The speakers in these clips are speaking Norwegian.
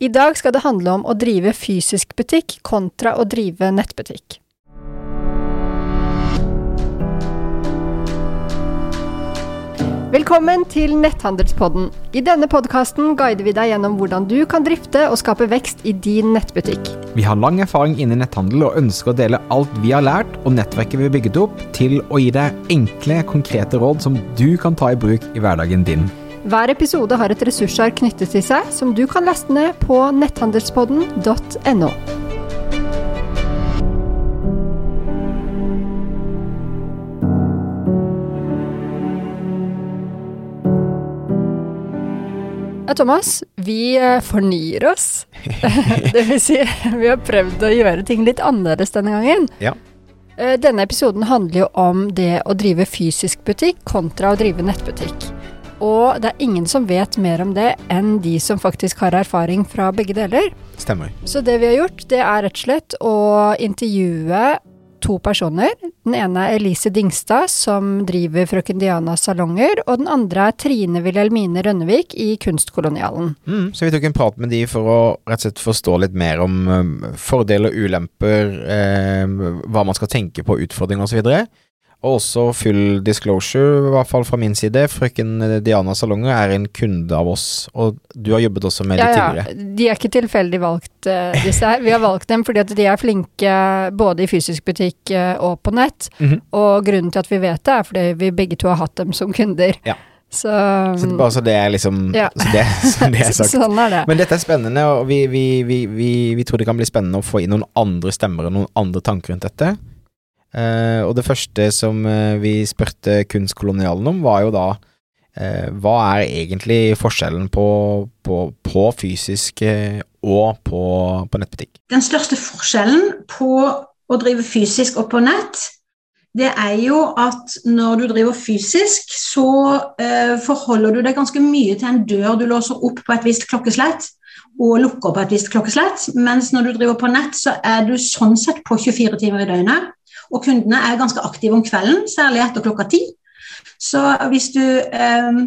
I dag skal det handle om å drive fysisk butikk kontra å drive nettbutikk. Velkommen til Netthandelspodden. I denne podkasten guider vi deg gjennom hvordan du kan drifte og skape vekst i din nettbutikk. Vi har lang erfaring innen netthandel og ønsker å dele alt vi har lært og nettverket vi har bygget opp, til å gi deg enkle, konkrete råd som du kan ta i bruk i hverdagen din. Hver episode har et ressursark knyttet til seg, som du kan laste ned på netthandelspodden.no. Ja, Thomas, vi eh, fornyer oss. det vil si, vi har prøvd å gjøre ting litt annerledes denne gangen. Ja. Eh, Denne episoden handler jo om det å drive fysisk butikk kontra å drive nettbutikk. Og det er ingen som vet mer om det enn de som faktisk har erfaring fra begge deler. Stemmer. Så det vi har gjort, det er rett og slett å intervjue to personer. Den ene er Elise Dingstad, som driver Frøken Dianas salonger, og den andre er Trine Wilhelmine Rønnevik i Kunstkolonialen. Mm, så vi tok en prat med de for å rett og slett forstå litt mer om um, fordeler, ulemper, um, hva man skal tenke på, utfordringer osv. Og også full disclosure, i hvert fall fra min side. Frøken Diana Salonger er en kunde av oss, og du har jobbet også med Ja, tidligere. ja. De er ikke tilfeldig valgt, eh, disse her. Vi har valgt dem fordi at de er flinke både i fysisk butikk eh, og på nett. Mhm. Og grunnen til at vi vet det, er fordi vi begge to har hatt dem som kunder. Ja. Så, Så bare så det er liksom Ja. så det, så det er sagt. sånn er det. Men dette er spennende, og vi, vi, vi, vi, vi tror det kan bli spennende å få inn noen andre stemmer og noen andre tanker rundt dette. Eh, og det første som eh, vi spurte Kunstkolonialen om, var jo da eh, hva er egentlig forskjellen på, på, på fysisk og på, på nettbutikk? Den største forskjellen på å drive fysisk og på nett, det er jo at når du driver fysisk, så forholder du deg ganske mye til en dør du låser opp på et visst klokkeslett og lukker på et visst klokkeslett, mens når du driver på nett, så er du sånn sett på 24 timer i døgnet. Og kundene er ganske aktive om kvelden, særlig etter klokka ti. Så hvis du, eh,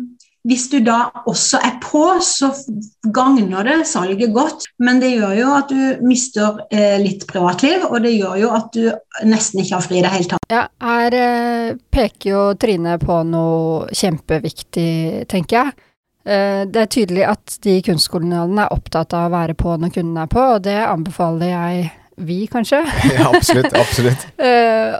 hvis du da også er på, så gagner det salget godt. Men det gjør jo at du mister eh, litt privatliv, og det gjør jo at du nesten ikke har fri i det hele tatt. Ja, her eh, peker jo Trine på noe kjempeviktig, tenker jeg. Eh, det er tydelig at de kunstkolonialene er opptatt av å være på når kundene er på, og det anbefaler jeg vi, kanskje. Ja, absolutt. absolutt. Eh,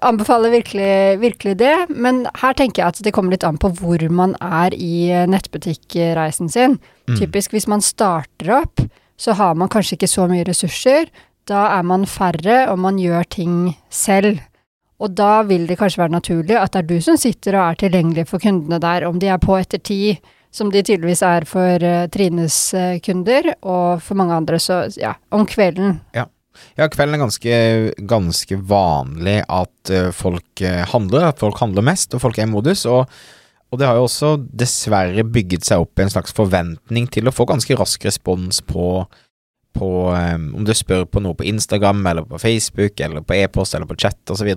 anbefaler virkelig, virkelig det, men her tenker jeg at det kommer litt an på hvor man er i eh, nettbutikkreisen sin. Mm. Typisk hvis man starter opp, så har man kanskje ikke så mye ressurser. Da er man færre, og man gjør ting selv. Og da vil det kanskje være naturlig at det er du som sitter og er tilgjengelig for kundene der, om de er på etter ti, som de tydeligvis er for uh, Trines uh, kunder, og for mange andre så, ja, om kvelden. Ja, kvelden er ganske, ganske vanlig at eh, folk handler, at folk handler mest, og folk er i modus. Og, og det har jo også dessverre bygget seg opp en slags forventning til å få ganske rask respons på, på um, om du spør på noe på Instagram, eller på Facebook, eller på e-post, eller på chat, osv.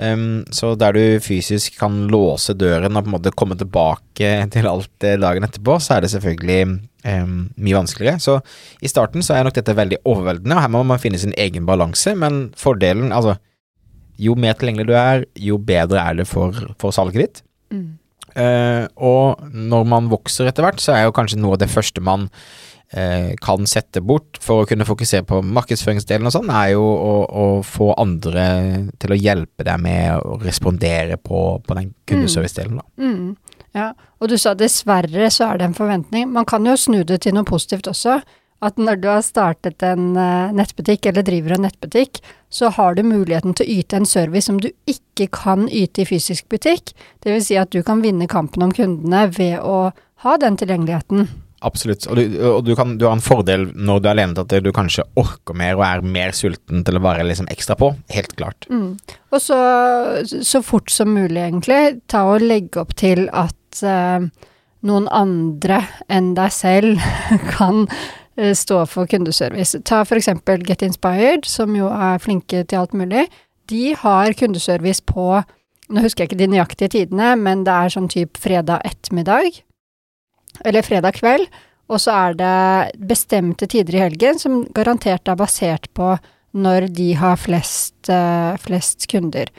Um, så der du fysisk kan låse døren og på en måte komme tilbake til alt dagen etterpå, så er det selvfølgelig um, mye vanskeligere. Så i starten så er nok dette veldig overveldende, og her må man finne sin egen balanse, men fordelen, altså Jo mer tilgjengelig du er, jo bedre er det for, for salget ditt. Eh, og når man vokser etter hvert, så er jo kanskje noe av det første man kan sette bort for å kunne fokusere på markedsføringsdelen og sånn, er jo å, å få andre til å hjelpe deg med å respondere på, på den kundeservice-delen, da. Mm, ja, og du sa dessverre så er det en forventning. Man kan jo snu det til noe positivt også. At når du har startet en eh, nettbutikk, eller driver en nettbutikk, så har du muligheten til å yte en service som du ikke kan yte i fysisk butikk. Det vil si at du kan vinne kampen om kundene ved å ha den tilgjengeligheten. Absolutt. Og, du, og du, kan, du har en fordel når du er alene til at du kanskje orker mer og er mer sulten til å være liksom ekstra på. Helt klart. Mm. Og så, så fort som mulig, egentlig, ta og legge opp til at uh, noen andre enn deg selv kan uh, stå for kundeservice. Ta for eksempel Get Inspired, som jo er flinke til alt mulig. De har kundeservice på Nå husker jeg ikke de nøyaktige tidene, men det er sånn type fredag ettermiddag. Eller fredag kveld. og så er det bestemte tider i helgen som garantert er basert på når de har flest, uh, flest kunder.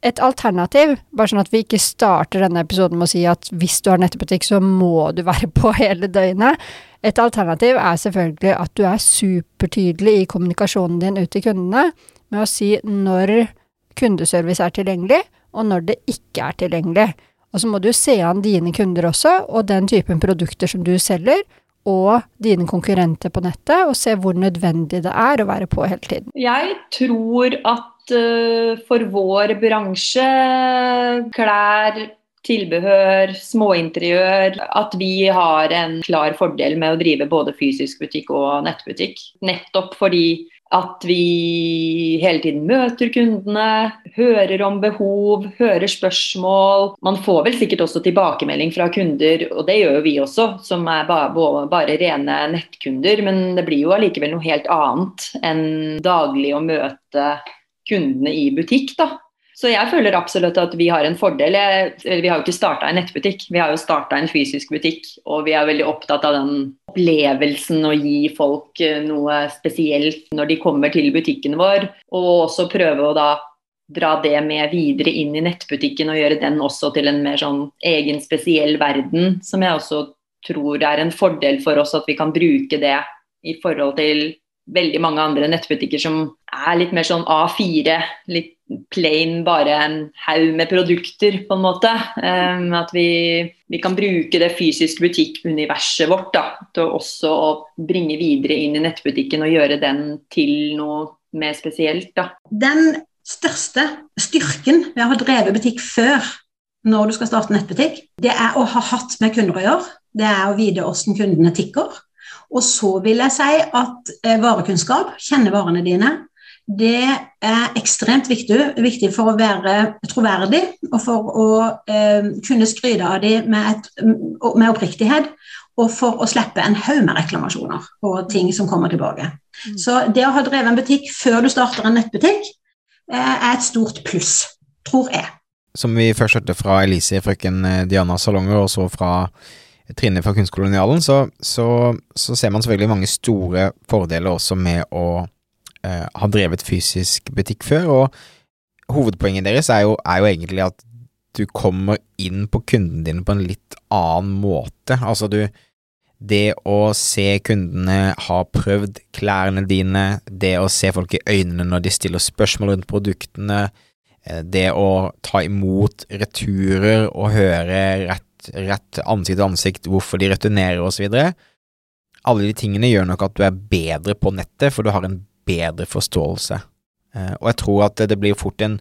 Et alternativ, bare sånn at vi ikke starter denne episoden med å si at hvis du har nettbutikk, så må du være på hele døgnet. Et alternativ er selvfølgelig at du er supertydelig i kommunikasjonen din ut til kundene med å si når kundeservice er tilgjengelig, og når det ikke er tilgjengelig. Og så må du se an dine kunder også, og den typen produkter som du selger, og dine konkurrenter på nettet, og se hvor nødvendig det er å være på hele tiden. Jeg tror at uh, for vår bransje, klær, tilbehør, småinteriør, at vi har en klar fordel med å drive både fysisk butikk og nettbutikk. Nettopp fordi at vi hele tiden møter kundene, hører om behov, hører spørsmål. Man får vel sikkert også tilbakemelding fra kunder, og det gjør jo vi også, som er bare, rene nettkunder. Men det blir jo allikevel noe helt annet enn daglig å møte kundene i butikk, da. Så jeg føler absolutt at vi har en fordel. Vi har jo ikke starta en nettbutikk, vi har jo starta en fysisk butikk. Og vi er veldig opptatt av den opplevelsen å gi folk eh, noe spesielt når de kommer til butikken vår. Og også prøve å da dra det med videre inn i nettbutikken og gjøre den også til en mer sånn egen, spesiell verden. Som jeg også tror er en fordel for oss at vi kan bruke det i forhold til veldig mange andre nettbutikker som er litt mer sånn A4. Litt plain, bare en haug med produkter, på en måte. Um, at vi, vi, kan bruke det fysiske butikkuniverset vårt da, til også å bringe videre inn i nettbutikken og gjøre den til noe mer spesielt. Da. Den største styrken ved å ha drevet butikk før når du skal starte nettbutikk, det er å ha hatt med kunder å gjøre. Det er å vite hvordan kundene tikker. Og så vil jeg si at eh, varekunnskap, kjenne varene dine, det er ekstremt viktig, viktig, for å være troverdig og for å eh, kunne skryte av dem med, med, oppriktighet. Og for å slippe en haug med reklamasjoner og ting som kommer tilbake. Mm. Så det å ha drevet en butikk før du starter en nettbutikk, eh, er et stort pluss, tror jeg. Som vi først hørte fra Elise, frøken eh, Diana Salonger, og så fra Trine fra Kunstkolonialen, så, så, så, ser man selvfølgelig mange store fordeler også med å eh, ha drevet fysisk butikk før, og hovedpoenget deres er jo, er jo, egentlig at du kommer inn på kunden din på en litt annen måte. Altså, du Det å se kundene ha prøvd klærne dine, det å se folk i øynene når de stiller spørsmål rundt produktene, eh, det å ta imot returer og høre rett rett ansikt til ansikt, hvorfor de returnerer osv. Alle de tingene gjør nok at du er bedre på nettet, for du har en bedre forståelse. Eh, og jeg tror at det blir fort en,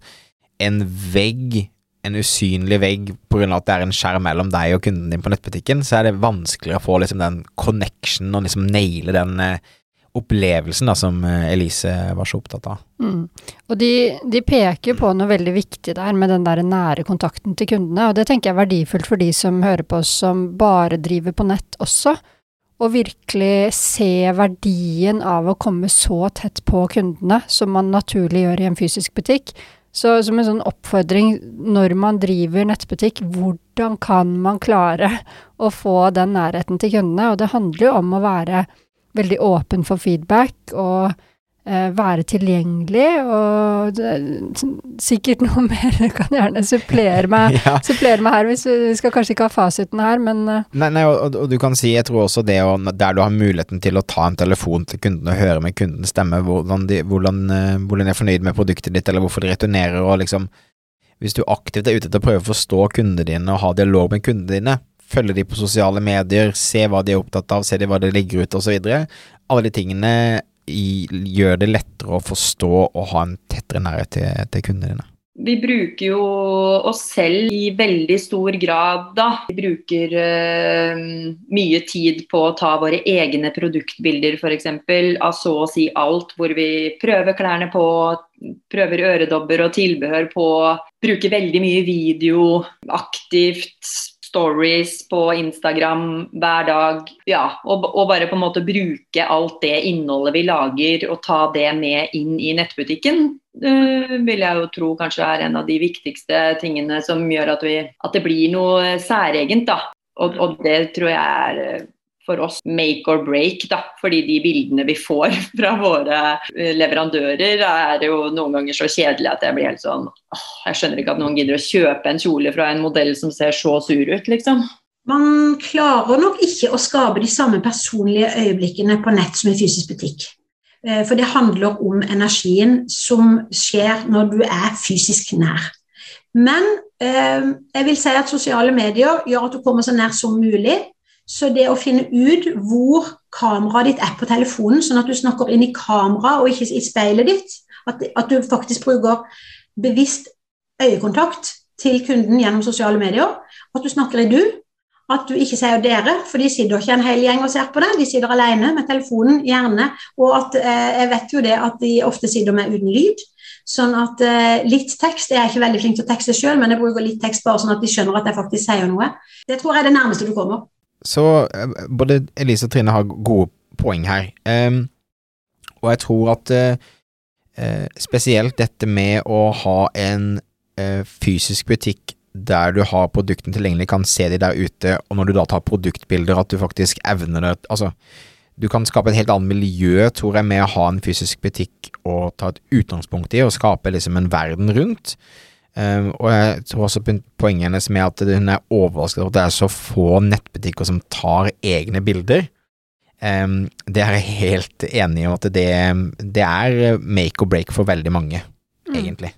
en vegg, en usynlig vegg, på grunn av at det er en skjerm mellom deg og kunden din på nettbutikken, så er det vanskeligere å få liksom den connection og liksom naile den eh, opplevelsen da, som eh, Elise var så opptatt av. Mm. Og de, de, peker på noe veldig viktig der med den der nære kontakten til kundene, og det tenker jeg er verdifullt for de som hører på oss som bare driver på nett også. Og virkelig se verdien av å komme så tett på kundene som man naturlig gjør i en fysisk butikk. Så som en sånn oppfordring når man driver nettbutikk, hvordan kan man klare å få den nærheten til kundene? Og det handler jo om å være veldig åpen for feedback og eh, være tilgjengelig, og det, sikkert noe mer. Du kan gjerne supplere meg, ja. supplere meg her, hvis vi skal kanskje ikke ha fasiten her, men eh. Nei, nei og, og, du kan si, jeg tror også det å, der du har muligheten til å ta en telefon til kunden og høre med kundens stemme hvordan de, hvordan, uh, hvordan de er fornøyd med produktet ditt, eller hvorfor de returnerer, og liksom Hvis du aktivt er ute etter å prøve å forstå kundene dine og ha dialog med kundene dine, følge de på sosiale medier, se hva de er opptatt av, se de hva det ligger ut osv. Alle de tingene i, gjør det lettere å forstå og ha en tettere nærhet til, til kundene dine. Vi bruker jo oss selv i veldig stor grad, da. Vi bruker uh, mye tid på å ta våre egne produktbilder, f.eks. Av så å si alt, hvor vi prøver klærne på, prøver øredobber og tilbehør på. Bruker veldig mye video aktivt stories på Instagram hver dag. Ja, og, og, bare på en måte bruke alt det innholdet vi lager og ta det med inn i nettbutikken. Uh, vil jeg jo tro kanskje er en av de viktigste tingene som gjør at, vi, at det blir noe særegent. da. Og, og det tror jeg er for oss make or break, da. Fordi de bildene vi får fra våre eh, leverandører er jo noen ganger så kjedelige at jeg blir helt sånn åh, Jeg skjønner ikke at noen gidder å kjøpe en kjole fra en modell som ser så sur ut, liksom. Man klarer nok ikke å skape de samme personlige øyeblikkene på nett som i fysisk butikk. Eh, for det handler om energien som skjer når du er fysisk nær. Men eh, jeg vil si at sosiale medier gjør at du kommer så nær som mulig. Så det å finne ut hvor kameraet ditt er på telefonen, sånn at du snakker inn i kameraet og ikke i speilet ditt, at, at, du faktisk bruker bevisst øyekontakt til kunden gjennom sosiale medier, at du snakker i du, at du ikke sier 'dere', for de sitter ikke en hel gjeng og ser på det. De sitter alene med telefonen, gjerne. Og at eh, jeg vet jo det at de ofte sitter med uten lyd. Sånn at eh, litt tekst Jeg er ikke veldig flink til å tekste sjøl, men jeg bruker litt tekst bare sånn at de skjønner at jeg faktisk sier noe. Det tror jeg er det nærmeste du kommer. Så eh, både Elise og Trine har gode poeng her. Um, og jeg tror at uh, spesielt dette med å ha en uh, fysisk butikk der du har produktene tilgjengelig, kan se de der ute, og når du da tar produktbilder, at du faktisk evner det Altså, du kan skape et helt annet miljø, tror jeg, med å ha en fysisk butikk og ta et utgangspunkt i, og skape liksom en verden rundt. Um, og jeg tror også poenget hennes med at hun er overrasket over at det er så få nettbutikker som tar egne bilder. Um, det er jeg helt enig i, at det, det, er make or break for veldig mange, mm. egentlig.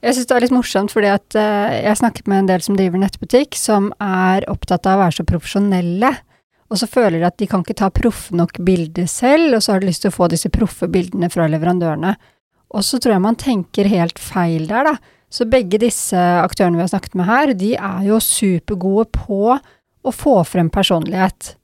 Jeg syns det er litt morsomt, fordi at uh, jeg snakket med en del som driver nettbutikk, som er opptatt av å være så profesjonelle. Og så føler de at de kan ikke ta proffe nok bilder selv, og så har de lyst til å få disse proffe bildene fra leverandørene. Og så tror jeg man tenker helt feil der, da. Så begge disse aktørene vi har snakket med her, de er jo supergode på å få frem personlighet.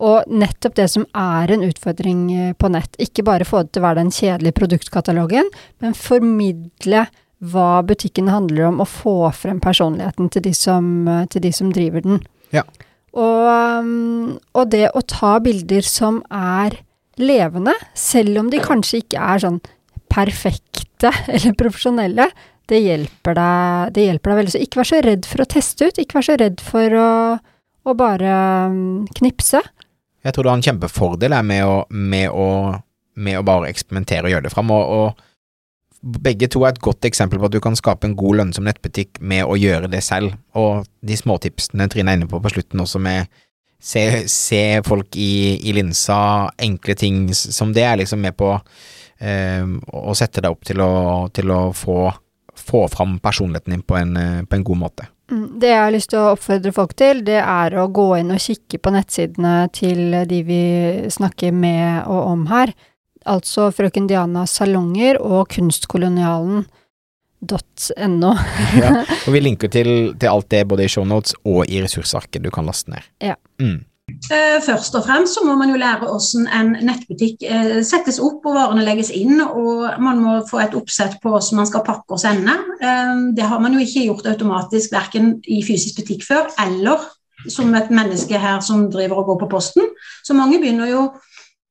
Og nettopp det som er en utfordring eh, på nett, ikke bare få det til å være den kjedelige produktkatalogen, men formidle hva butikken handler om, og få frem personligheten til de som, eh, til de som driver den. Ja. Og, um, og, det å ta bilder som er levende, selv om de kanskje ikke er sånn perfekte eller profesjonelle, det hjelper deg, det hjelper deg veldig. Så ikke vær så redd for å teste ut, ikke vær så redd for å, å bare um, knipse. Jeg tror du har en kjempefordel med å, med, å, med å, bare eksperimentere og gjøre det fram. og, og begge to er et godt eksempel på at du kan skape en god, lønnsom nettbutikk med å gjøre det selv. Og de småtipsene Trine er inne på på slutten også, med se, se folk i, i, linsa, enkle ting som det, er liksom med på eh, å sette deg opp til å, til å få, få, fram personligheten din på en, på en god måte. Mm, det jeg har lyst til å oppfordre folk til, det er å gå inn og kikke på nettsidene til de vi snakker med og om her altså Frøken Dianas salonger og kunstkolonialen.no. ja, og vi linker til, til, alt det både i shownotes og i ressursarket du kan laste ned. Ja. Mm. Eh, først og fremst så må man jo lære hvordan en nettbutikk eh, settes opp og varene legges inn. Og man må få et oppsett på hvordan man skal pakke og sende. Eh, det har man jo ikke gjort automatisk verken i fysisk butikk før eller som et menneske her som driver og går på posten. Så mange begynner jo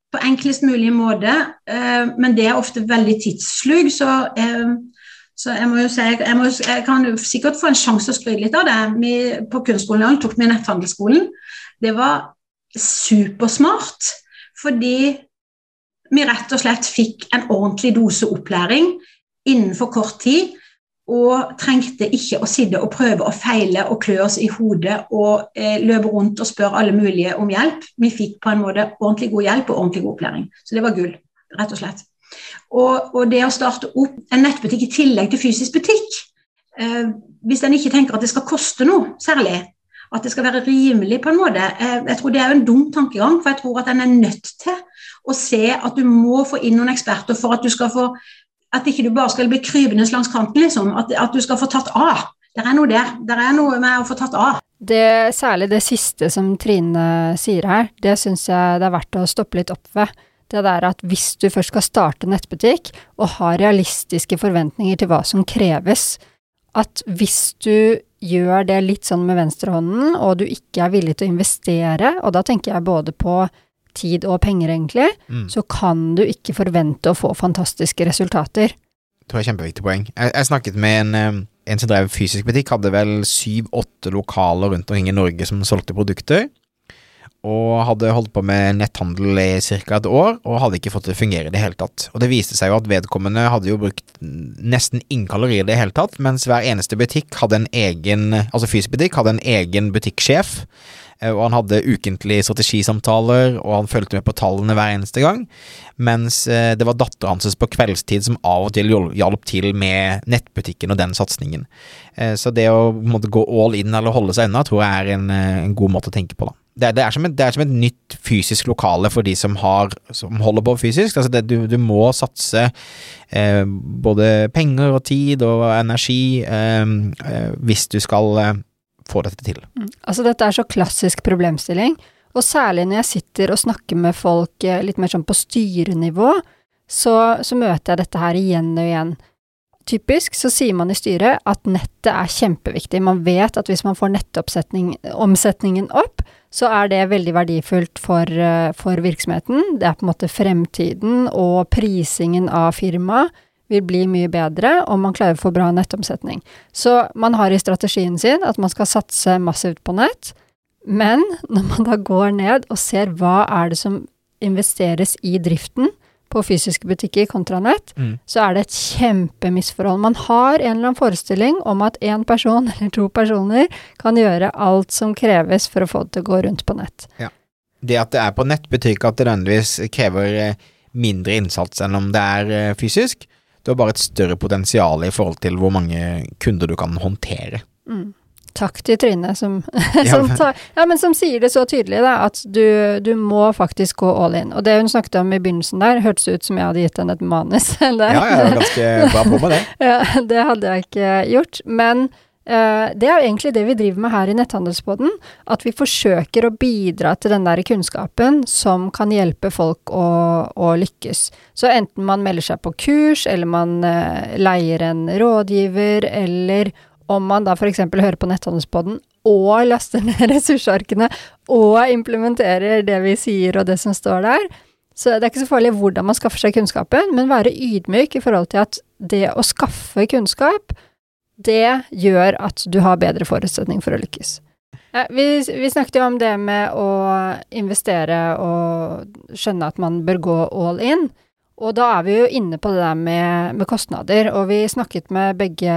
på enklest mulig måte, men det er ofte veldig tidsslug. Så, så jeg må jo si jeg, må, jeg, kan jo sikkert få en sjanse å skryte litt av det. Vi, på kunstskolen tok vi netthandelsskolen. Det var supersmart, fordi vi rett og slett fikk en ordentlig dose opplæring innenfor kort tid og trengte ikke å sitte og prøve og feile og klø oss i hodet og eh, løpe rundt og spørre alle mulige om hjelp. Vi fikk på en måte ordentlig god hjelp og ordentlig god opplæring. Så det var gull, rett og slett. Og, og det å starte opp en nettbutikk i tillegg til fysisk butikk, eh, hvis en ikke tenker at det skal koste noe særlig, at det skal være rimelig på en måte, eh, jeg tror det er en dum tankegang, for jeg tror at en er nødt til å se at du må få inn noen eksperter for at du skal få at ikke du bare skal bli krypende langs kanten, liksom. At, at, du skal få tatt av. Det er noe der. Det er noe med å få tatt av. Det, særlig det siste som Trine sier her, det syns jeg det er verdt å stoppe litt opp ved. Det der at hvis du først skal starte nettbutikk, og har realistiske forventninger til hva som kreves, at hvis du gjør det litt sånn med venstrehånden, og du ikke er villig til å investere, og da tenker jeg både på tid og penger, egentlig, mm. så kan du ikke forvente å få fantastiske resultater. Det tror jeg er kjempeviktig poeng. Jeg, jeg snakket med en, en som drev fysisk butikk, hadde vel syv-åtte lokaler rundt omkring i Norge som solgte produkter. Og hadde holdt på med netthandel i ca. et år, og hadde ikke fått det å fungere i det hele tatt. Og det viste seg jo at vedkommende hadde jo brukt nesten ingen kalorier i det hele tatt, mens hver eneste butikk hadde en egen, altså fysisk butikk, hadde en egen butikksjef. eh, Og han hadde ukentlige strategisamtaler, og han fulgte med på tallene hver eneste gang. Mens eh, det var dattera hans på kveldstid som av og til hjalp til med nettbutikken og den satsingen. Eh, Så det å måtte gå all in eller holde seg unna, tror jeg er en, en god måte å tenke på. da. Det, det, er som et, det er som et nytt fysisk lokale for de som, har, som holder på fysisk. Altså det, du, du må satse eh, både penger og tid og energi eh, eh, hvis du skal eh, få dette til. Altså, dette er så klassisk problemstilling, og særlig når jeg sitter og snakker med folk eh, litt mer sånn på styrenivå, så, så møter jeg dette her igjen og igjen. Typisk så sier man i styret at nettet er kjempeviktig. Man vet at hvis man får nettomsetningen opp, så er det veldig verdifullt for, eh, for virksomheten. Det er på en måte fremtiden, og prisingen av firmaet vil bli mye bedre om man klarer å få bra nettomsetning. Så man har i strategien sin at man skal satse massivt på nett, men når man da går ned og ser hva er det som investeres i driften på fysiske butikker kontra nett, Mm. så er det et kjempemisforhold. Man har en eller annen forestilling om at én person eller to personer kan gjøre alt som kreves for å få det til å gå rundt på nett. Ja. Det at det er på nett, betyr ikke at det nødvendigvis krever eh, mindre innsats enn om det er eh, fysisk. Du har bare et større potensial i forhold til hvor mange kunder du kan håndtere. Mm. Takk til Trine, som, som, tar, ja, men som sier det så tydelig, da, at du, du må faktisk gå all in. Og det hun snakket om i begynnelsen der, hørtes ut som jeg hadde gitt henne et manus. eller? Ja, jeg er ganske bra på med det. Ja, det hadde jeg ikke gjort. Men uh, det er jo egentlig det vi driver med her i Netthandelspodden. At vi forsøker å bidra til den der kunnskapen som kan hjelpe folk å, å lykkes. Så enten man melder seg på kurs, eller man uh, leier en rådgiver, eller om man da f.eks. hører på Netthandelspodden og laster ned ressursarkene og implementerer det vi sier og det som står der, så det er ikke så farlig hvordan man skaffer seg kunnskapen, men være ydmyk i forhold til at det å skaffe kunnskap, det gjør at du har bedre forutsetning for å lykkes. Vi, vi snakket jo om det med å investere og skjønne at man bør gå all in. Og da er vi jo inne på det der med, med kostnader, og vi snakket med begge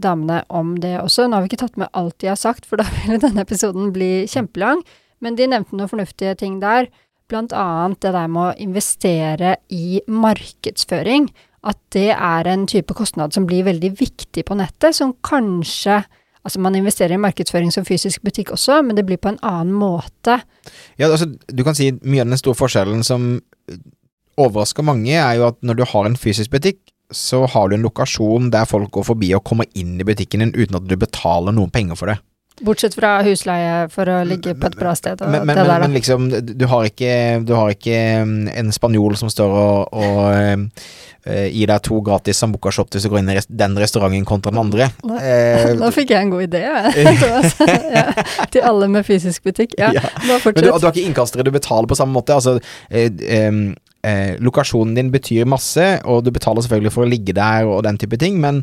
damene om det også. Nå har vi ikke tatt med alt de har sagt, for da ville denne episoden bli kjempelang, men de nevnte noen fornuftige ting der. Blant annet det der med å investere i markedsføring. At det er en type kostnad som blir veldig viktig på nettet, som kanskje Altså, man investerer i markedsføring som fysisk butikk også, men det blir på en annen måte. Ja, altså, du kan si mye av den store forskjellen som overrasker mange, er jo at når du har en fysisk butikk, så har du en lokasjon der folk går forbi og kommer inn i butikken din uten at du betaler noen penger for det. Bortsett fra husleie for å ligge på et bra sted og Men, men, men, men liksom, du har ikke, du har ikke mm, en spanjol som står og, og uh, gir deg to gratis sambuca-shot hvis du går inn i den restauranten kontra den andre. Nå, uh, Nå fikk jeg en god idé, jeg. ja, til alle med fysisk butikk. Ja, Ja. du, du har ikke innkastere du betaler på samme måte. Altså, uh, em, eh, lokasjonen din betyr masse, og du betaler selvfølgelig for å ligge der og den type ting, men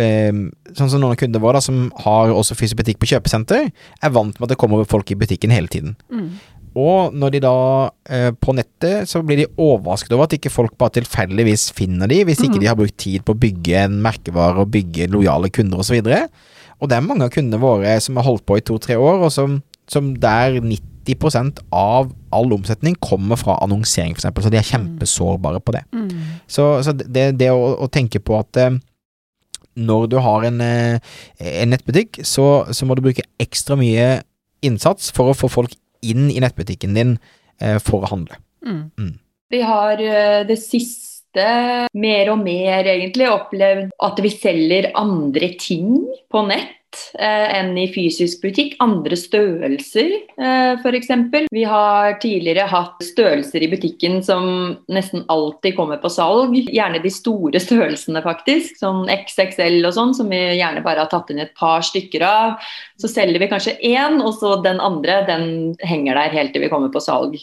eh, sånn som noen av kundene våre da, som har også fysisk butikk på kjøpesenter, er vant med at det kommer folk i butikken hele tiden. Mm. Og når de da eh, på nettet, så blir de overrasket over at ikke folk bare tilfeldigvis finner de, hvis ikke mm. de har brukt tid på å bygge en merkevare og bygge lojale kunder osv. Og det er mange av kundene våre som har holdt på i to-tre år, og som, som der 90 av all omsetning kommer fra annonsering, f.eks., så de er kjempesårbare på det. Mm. Så, så det, det å, å tenke på at eh, når du har en, eh, en nettbutikk, så, så må du bruke ekstra mye innsats for å få folk inn i nettbutikken din eh, for å handle. Mm. Vi har det siste mer og mer egentlig opplevd at vi selger andre ting på nett enn i fysisk butikk. Andre størrelser, eh, f.eks. Vi har tidligere hatt størrelser i butikken som nesten alltid kommer på salg. Gjerne de store størrelsene, faktisk. Sånn XXL og sånn, som vi gjerne bare har tatt inn et par stykker av. Så selger vi kanskje én, og så den andre den henger der helt til vi kommer på salg.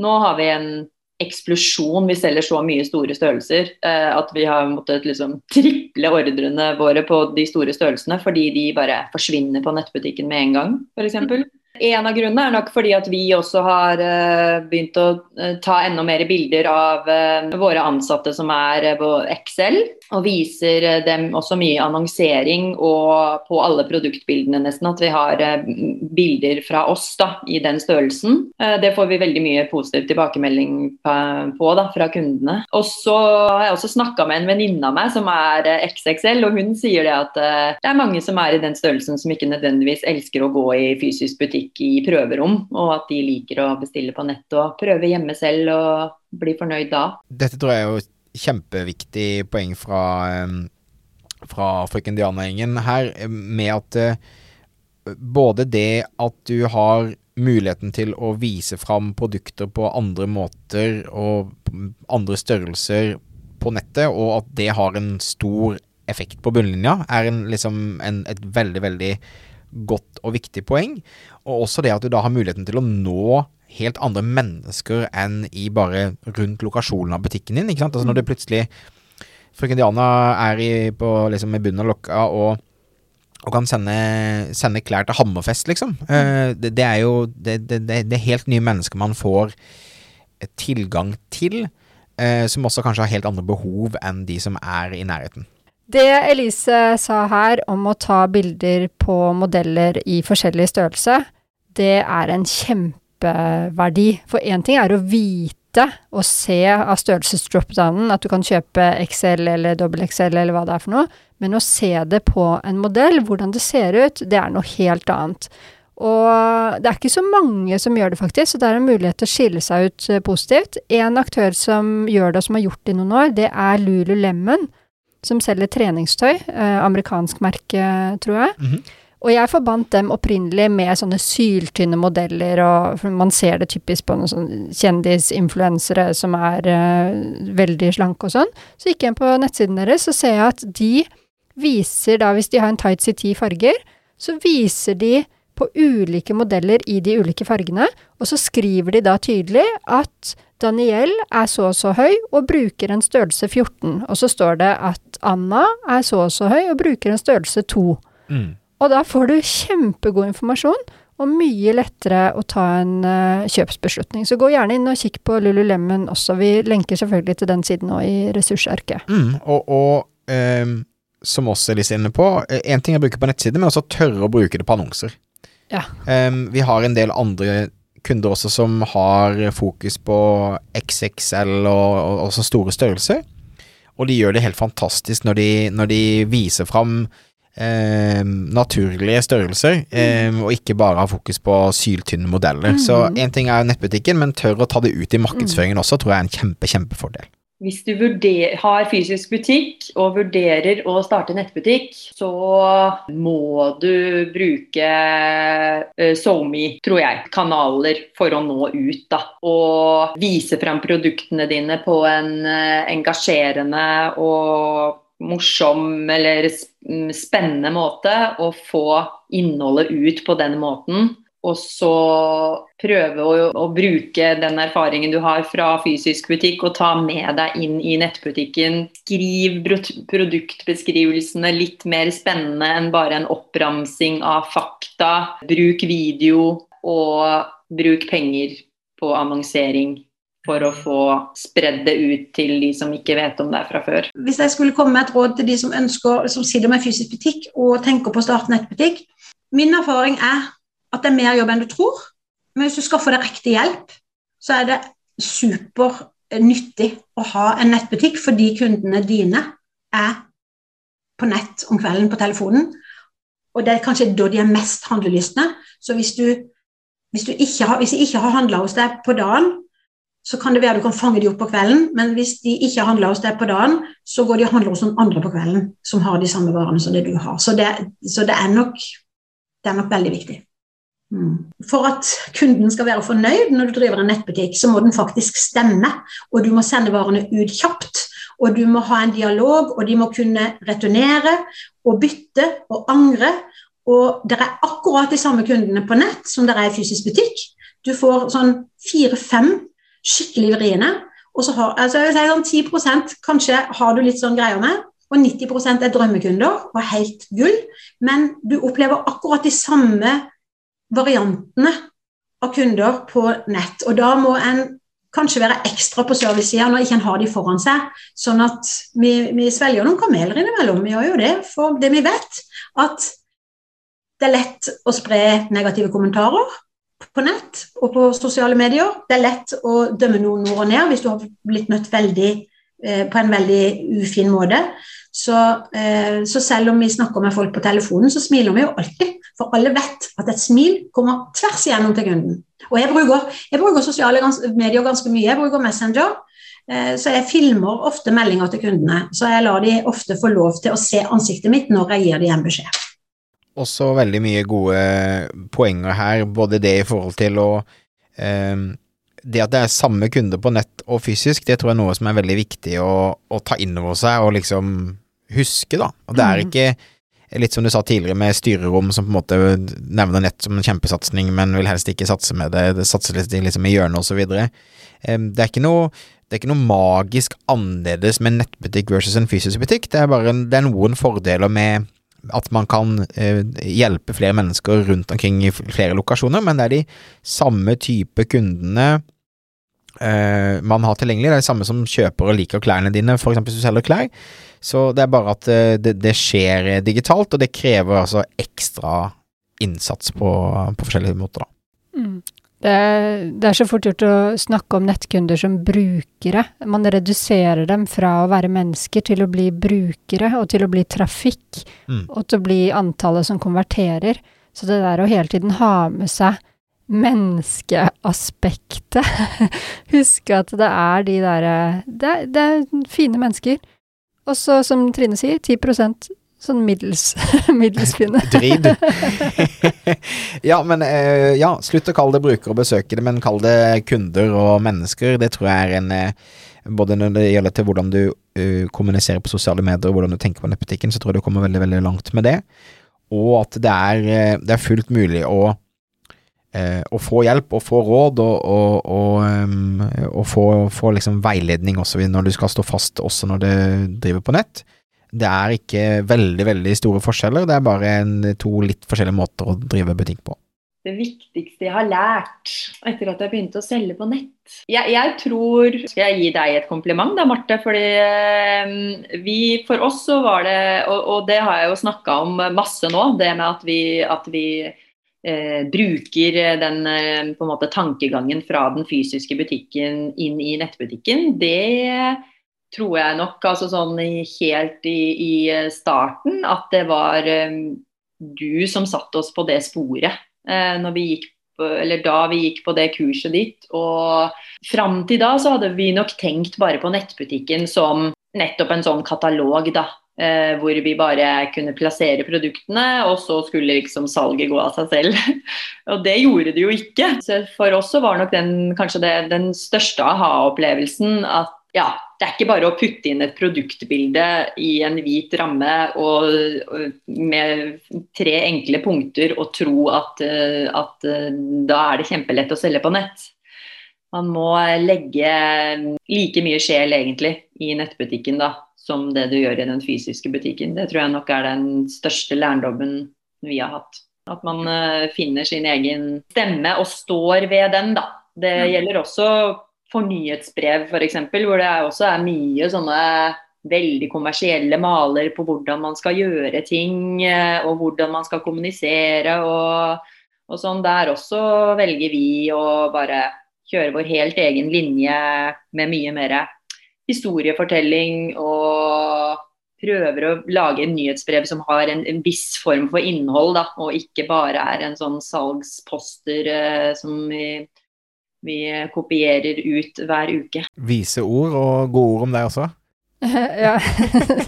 Nå har vi en eksplosjon. Vi selger så mye store størrelser eh, at vi har måttet liksom triple ordrene våre på de store størrelsene fordi de bare forsvinner på nettbutikken med en gang, f.eks. En av grunnene er nok fordi at vi også har uh, begynt å uh, ta enda mer bilder av uh, våre ansatte som er på Excel, og viser dem også mye annonsering og på alle produktbildene nesten at vi har bilder fra oss da, i den størrelsen. det får vi veldig mye positiv tilbakemelding på da, fra kundene. Og så har jeg også snakka med en venninne av meg som er XXL, og hun sier det at det er mange som er i den størrelsen som ikke nødvendigvis elsker å gå i fysisk butikk butikk i prøverom, og at de liker å bestille på nett og prøve hjemme selv og bli fornøyd da. Dette tror jeg er jo kjempeviktig poeng fra, fra frøken Diana-gjengen her, med at eh, både det at du har muligheten til å vise fram produkter på andre måter og andre størrelser på nettet, og at det har en stor effekt på bunnlinja, er en, liksom en, et veldig, veldig godt og viktig poeng. Og også det at du da har muligheten til å nå helt andre mennesker enn i bare rundt lokasjonen av butikken din. ikke sant? Altså Når det plutselig Frøken Diana er i, på, liksom, i bunnen av lokka og, og kan sende, sende, klær til Hammerfest, liksom. Uh, det, det, er jo det, det, det, er helt nye mennesker man får tilgang til, uh, som også kanskje har helt andre behov enn de som er i nærheten. Det Elise sa her om å ta bilder på modeller i forskjellig størrelse, det er en kjempeverdi. For én ting er å vite og se av størrelsesdropdownen at du kan kjøpe XL eller XXL XL eller hva det er for noe, men å se det på en modell, hvordan det ser ut, det er noe helt annet. Og det er ikke så mange som gjør det, faktisk, så det er en mulighet til å skille seg ut eh, positivt. En aktør som gjør det, og som har gjort det i noen år, det er Lululemon som selger treningstøy. Eh, amerikansk merke, tror jeg. Mm -hmm. Og jeg forbandt dem opprinnelig med sånne syltynne modeller, og man ser det typisk på noen sånne kjendisinfluensere som er uh, veldig slanke og sånn. Så gikk jeg inn på nettsiden deres, så ser jeg at de viser da, hvis de har en tights i ti farger, så viser de på ulike modeller i de ulike fargene, og så skriver de da tydelig at Daniel er så og så høy og bruker en størrelse 14. Og så står det at Anna er så og så høy og bruker en størrelse 2. Mm. Og da får du kjempegod informasjon, og mye lettere å ta en uh, kjøpsbeslutning. Så gå gjerne inn og kikk på Lululemon også. Vi lenker selvfølgelig til den siden nå i ressursarket. Mm, og, og um, som også er litt inne på, én eh, ting er å bruke på nettsider, men også tørre å bruke det på annonser. Ja. Um, vi har en del andre kunder også som har fokus på XXL og, og også store størrelser. Og de gjør det helt fantastisk når de, når de viser fram eh, naturlige størrelser, eh, og ikke bare har fokus på syltynne modeller. Mm. Så én ting er nettbutikken, men tør å ta det ut i markedsføringen mm. også, tror jeg er en kjempe, kjempefordel. Hvis du vurder, har fysisk butikk og vurderer å starte nettbutikk, så må du bruke uh, SoMe, tror jeg, kanaler for å nå ut. da, Og vise fram produktene dine på en uh, engasjerende og morsom eller spennende måte, og få innholdet ut på den måten. Og så prøve å, å, bruke den erfaringen du har fra fysisk butikk og ta med deg inn i nettbutikken. Skriv produktbeskrivelsene litt mer spennende enn bare en oppramsing av fakta. Bruk video, og bruk penger på annonsering for å få spredd det ut til de som ikke vet om det fra før. Hvis jeg skulle komme med et råd til de som ønsker, som sitter med fysisk butikk og tenker på å starte nettbutikk Min erfaring er at det er mer jobb enn du tror. Men hvis du skal få deg riktig hjelp, så er det supernyttig å ha en nettbutikk fordi kundene dine er på nett om kvelden på telefonen. Og det er kanskje da de er mest handlelystne. Så hvis du, hvis du ikke har, hvis har handla hos deg på dagen, så kan det være du kan fange de opp på kvelden, men hvis de ikke har handla hos deg på dagen, så går de og handler hos noen andre på kvelden som har de samme varene som det du har. Så det, så det, er, nok, det er nok veldig viktig. Mm. For at kunden skal være fornøyd når du driver en nettbutikk, så må den faktisk stemme. Og du må sende varene ut kjapt. Og du må ha en dialog, og de må kunne returnere og bytte og angre. Og det er akkurat de samme kundene på nett som det er i fysisk butikk. Du får sånn fire-fem skikkelig vriene. Og så har altså jeg sånn 10% kanskje har du litt sånn greier med. Og 90% er drømmekunder og helt gull. Men du opplever akkurat de samme variantene av kunder på nett. Og da må en kanskje være ekstra på servicesida når ikke en har de foran seg. Sånn at vi, vi svelger noen kameler innimellom. Vi gjør jo det. For det vi vet, at det er lett å spre negative kommentarer på nett og på sosiale medier. Det er lett å dømme noen nord og ned hvis du har blitt møtt veldig, på en veldig ufin måte. Så, eh, så, selv om vi snakker med folk på telefonen, så smiler vi jo alltid. For alle vet at et smil kommer tvers igjennom til kunden. Og jeg bruker, jeg bruker sosiale medier ganske mye. Jeg bruker Messenger. Eh, så jeg filmer ofte meldinger til kundene. Så jeg lar de ofte få lov til å se ansiktet mitt når jeg gir dem en beskjed. Også veldig mye gode poenger her, både det i forhold til å eh, Det at det er samme kunde på nett og fysisk, det tror jeg er noe som er veldig viktig å, å ta inn over seg og liksom huske, da. Og det er mm. ikke Litt som du sa tidligere, med styrerom som på en måte nevner nett som en kjempesatsing, men vil helst ikke satse med det. Det satser litt liksom i hjørnet osv. Det er ikke noe det er ikke noe magisk annerledes med nettbutikk versus en fysisk butikk. Det er bare det er noen fordeler med at man kan eh, hjelpe flere mennesker rundt omkring i flere lokasjoner, men det er de samme type kundene eh, man har tilgjengelig. Det er de samme som kjøper og liker klærne dine, f.eks. hvis du selger klær. Så det er bare at eh, det, det, skjer digitalt, og det krever altså ekstra innsats på, på forskjellige måter, da. Mm. Det, det, er så fort gjort å snakke om nettkunder som brukere. Man reduserer dem fra å være mennesker til å bli brukere, og til å bli trafikk, mm. og til å bli antallet som konverterer. Så det der å hele tiden ha med seg menneskeaspektet Huske at det er de derre det, det, er fine mennesker og så, som Trine sier, 10 sånn middels, middels fine. Drid. ja, men eh, ja, slutt å kalle det brukere og besøkende, men kall det kunder og mennesker. Det tror jeg er en eh, Både når det gjelder til hvordan du uh, kommuniserer på sosiale medier, og hvordan du tenker på nettbutikken, så tror jeg du kommer veldig, veldig langt med det. Og at det er, det er fullt mulig å å få hjelp og få råd og, og, og, um, og få, få liksom veiledning også når du skal stå fast også når du driver på nett. Det er ikke veldig, veldig store forskjeller, det er bare en, to litt forskjellige måter å drive butikk på. Det viktigste jeg har lært etter at jeg begynte å selge på nett Jeg, jeg tror Skal jeg gi deg et kompliment da, Marte? Fordi eh, vi, for oss så var det, og, og det har jeg jo snakka om masse nå, det med at vi, at vi eh, bruker den eh, på en måte tankegangen fra den fysiske butikken inn i nettbutikken, det tror jeg nok altså sånn helt i, i starten at det var eh, du som satte oss på det sporet eh, når vi gikk på, eller da vi gikk på det kurset ditt. Og fram til da så hadde vi nok tenkt bare på nettbutikken som nettopp en sånn katalog, da. Eh, hvor vi bare kunne plassere produktene, og så skulle liksom salget gå av seg selv. og det gjorde det jo ikke. Så for oss så var nok den kanskje det, den største aha-opplevelsen at ja, det er ikke bare å putte inn et produktbilde i en hvit ramme og, og med tre enkle punkter og tro at, eh, at eh, da er det kjempelett å selge på nett. Man må legge like mye sjel egentlig i nettbutikken da, som det du gjør i den fysiske butikken. Det tror jeg nok er den største lærdommen vi har hatt. At man uh, finner sin egen stemme og står ved den, da. Det mm. gjelder også for nyhetsbrev f.eks., hvor det også er mye sånne veldig kommersielle maler på hvordan man skal gjøre ting, eh, og hvordan man skal kommunisere og, og sånn. Der også velger vi å bare kjøre vår helt egen linje med mye mer historiefortelling og prøver å lage en nyhetsbrev som har en, en viss form for innhold, da, og ikke bare er en sånn salgsposter eh, som vi, vi, kopierer ut hver uke. Vise ord og gode ord om deg også? ja.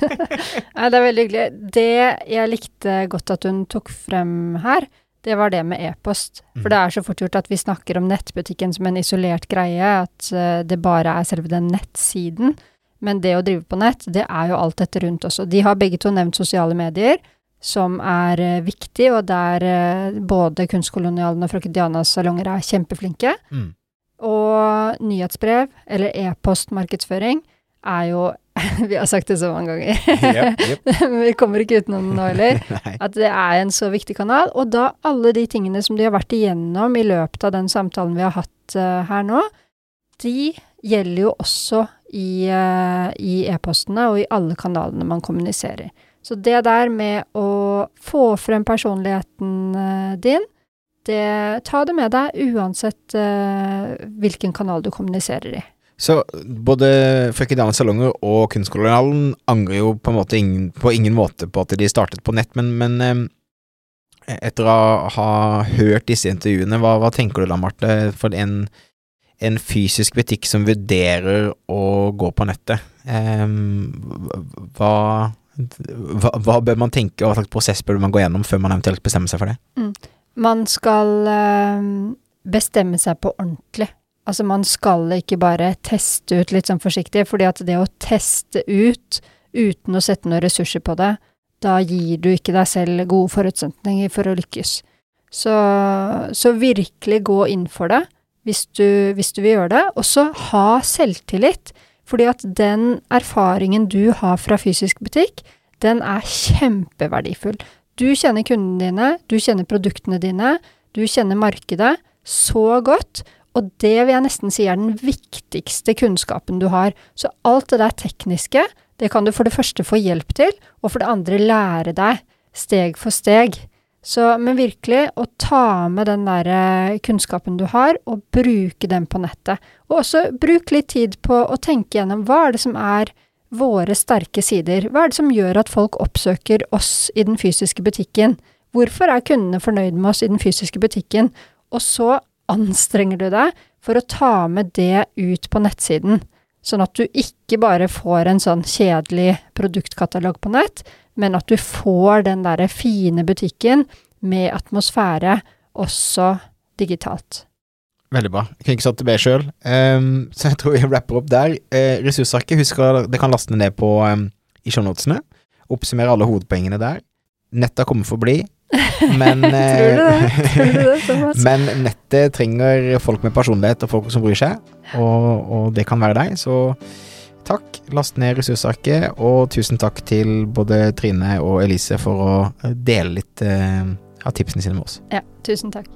ja. det er veldig hyggelig. Det jeg likte godt at hun tok frem her, det var det med e-post. For det mhm. er så fort gjort at vi snakker om nettbutikken som en isolert greie, at uh, det bare er selve den nettsiden. Men det å drive på nett, det er jo alt dette rundt også. De har begge to nevnt sosiale medier, som er uh, viktig, og der uh, både Kunstkolonialen og Frøken Dianas salonger er kjempeflinke. Mm. Og nyhetsbrev, eller e-postmarkedsføring, er jo Vi har sagt det så mange ganger. Jep, yep. Men vi kommer ikke utenom det nå heller. At det er en så viktig kanal. Og da alle de tingene som de har vært igjennom i løpet av den samtalen vi har hatt uh, her nå, de gjelder jo også i, uh, i e-postene og i alle kanalene man kommuniserer. Så det der med å få frem personligheten uh, din, det, ta det med deg uansett uh, hvilken kanal du kommuniserer i. Så både Frøkedalens salonger og Kunstkolonialen angrer jo på ingen, på ingen måte på at de startet på nett, men, men um, etter å ha hørt disse intervjuene, hva, hva tenker du da, Marte, for en, en fysisk butikk som vurderer å gå på nettet? Um, hva, hva, hva bør man tenke, og hva slags prosess bør man gå gjennom før man eventuelt bestemmer seg for det? Man skal eh, bestemme seg på ordentlig. Altså, man skal ikke bare teste ut litt sånn forsiktig, fordi at det å teste ut uten å sette noen ressurser på det, da gir du ikke deg selv gode forutsetninger for å lykkes. Så, så virkelig gå inn for det, hvis du, hvis du vil gjøre det. Og så ha selvtillit, fordi at den erfaringen du har fra fysisk butikk, den er kjempeverdifull. Du kjenner kundene dine, du kjenner produktene dine, du kjenner markedet så godt, og det vil jeg nesten si er den viktigste kunnskapen du har. Så alt det der tekniske, det kan du for det første få hjelp til, og for det andre lære deg, steg for steg. Så, men virkelig, å ta med den der eh, kunnskapen du har, og bruke den på nettet. Og også bruk litt tid på å tenke gjennom hva er det som er våre sterke sider? Hva er det som gjør at folk oppsøker oss i den fysiske butikken? Hvorfor er kundene fornøyd med oss i den fysiske butikken? Og så anstrenger du deg for å ta med det ut på nettsiden, sånn at du ikke bare får en sånn kjedelig produktkatalog på nett, men at du får den derre fine butikken med atmosfære også digitalt. Veldig bra. Jeg kunne ikke satt det bedre sjøl, så jeg tror vi rapper opp der. Uh, ressursarket, husk at det kan laste ned på um, i shownotene. Oppsummere alle hovedpoengene der. Nettet kommer for å bli, men Tror du det? Tror du det, Thomas? Men nettet trenger folk med personlighet og folk som bryr seg, og, og det kan være deg. Så takk, last ned ressursarket, og tusen takk til både Trine og Elise for å dele litt uh, av tipsene sine med oss. Ja, tusen takk.